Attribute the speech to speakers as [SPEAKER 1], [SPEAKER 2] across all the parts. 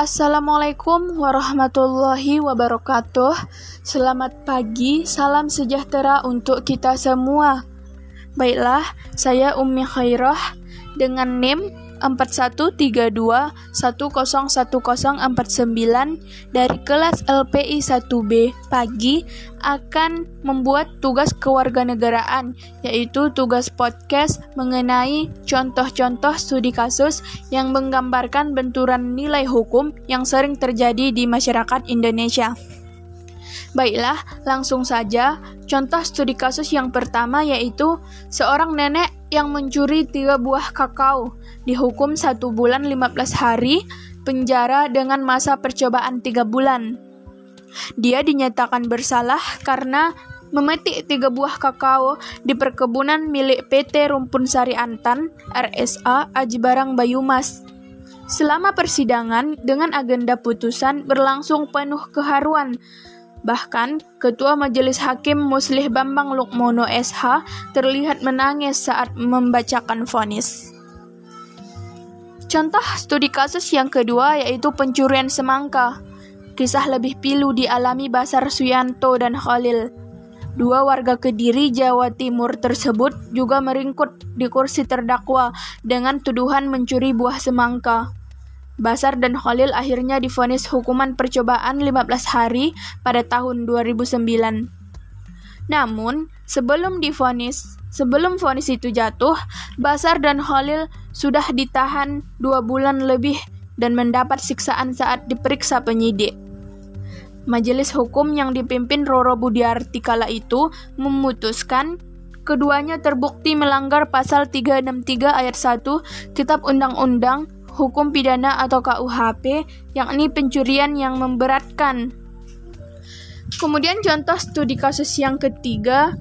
[SPEAKER 1] Assalamualaikum warahmatullahi wabarakatuh. Selamat pagi, salam sejahtera untuk kita semua. Baiklah, saya Ummi Khairah dengan NIM 4132101049 dari kelas LPI 1B pagi akan membuat tugas kewarganegaraan yaitu tugas podcast mengenai contoh-contoh studi kasus yang menggambarkan benturan nilai hukum yang sering terjadi di masyarakat Indonesia. Baiklah, langsung saja. Contoh studi kasus yang pertama yaitu seorang nenek yang mencuri tiga buah kakao dihukum satu bulan 15 hari penjara dengan masa percobaan tiga bulan. Dia dinyatakan bersalah karena memetik tiga buah kakao di perkebunan milik PT Rumpun Sari Antan RSA Aji Barang Bayumas. Selama persidangan dengan agenda putusan berlangsung penuh keharuan Bahkan, Ketua Majelis Hakim Muslih Bambang Lukmono SH terlihat menangis saat membacakan vonis. Contoh studi kasus yang kedua yaitu pencurian semangka. Kisah lebih pilu dialami Basar Suyanto dan Khalil. Dua warga Kediri, Jawa Timur tersebut juga meringkut di kursi terdakwa dengan tuduhan mencuri buah semangka. Basar dan Khalil akhirnya difonis hukuman percobaan 15 hari pada tahun 2009. Namun, sebelum difonis, sebelum vonis itu jatuh, Basar dan Khalil sudah ditahan dua bulan lebih dan mendapat siksaan saat diperiksa penyidik. Majelis hukum yang dipimpin Roro Budiarti kala itu memutuskan keduanya terbukti melanggar pasal 363 ayat 1 Kitab Undang-Undang hukum pidana atau KUHP, yakni pencurian yang memberatkan. Kemudian contoh studi kasus yang ketiga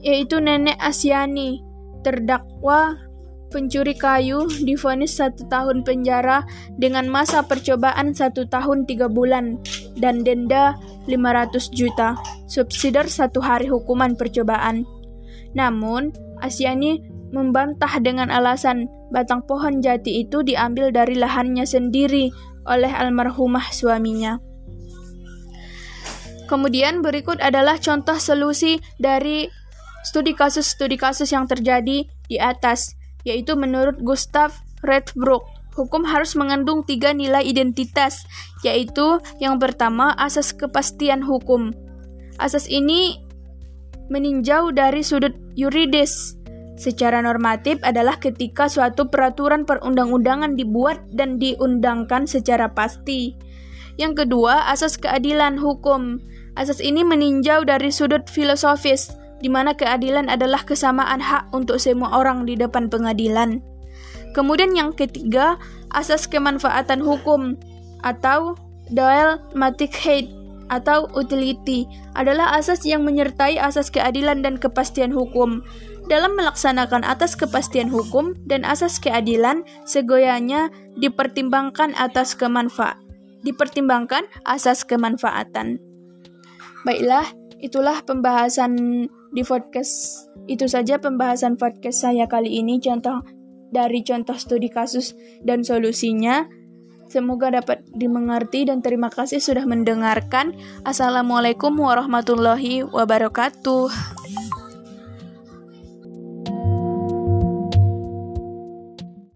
[SPEAKER 1] yaitu nenek Asyani, terdakwa pencuri kayu difonis satu tahun penjara dengan masa percobaan satu tahun tiga bulan dan denda 500 juta, subsidiar satu hari hukuman percobaan. Namun, Asyani membantah dengan alasan batang pohon jati itu diambil dari lahannya sendiri oleh almarhumah suaminya. Kemudian berikut adalah contoh solusi dari studi kasus-studi kasus yang terjadi di atas, yaitu menurut Gustav Redbrook, hukum harus mengandung tiga nilai identitas, yaitu yang pertama asas kepastian hukum. Asas ini meninjau dari sudut yuridis, secara normatif adalah ketika suatu peraturan perundang-undangan dibuat dan diundangkan secara pasti. Yang kedua, asas keadilan hukum. Asas ini meninjau dari sudut filosofis, di mana keadilan adalah kesamaan hak untuk semua orang di depan pengadilan. Kemudian yang ketiga, asas kemanfaatan hukum atau matic hate atau utility adalah asas yang menyertai asas keadilan dan kepastian hukum. Dalam melaksanakan atas kepastian hukum dan asas keadilan, segoyanya dipertimbangkan atas kemanfaat, dipertimbangkan asas kemanfaatan. Baiklah, itulah pembahasan di podcast. Itu saja pembahasan podcast saya kali ini contoh dari contoh studi kasus dan solusinya. Semoga dapat dimengerti dan terima kasih sudah mendengarkan. Assalamualaikum warahmatullahi wabarakatuh.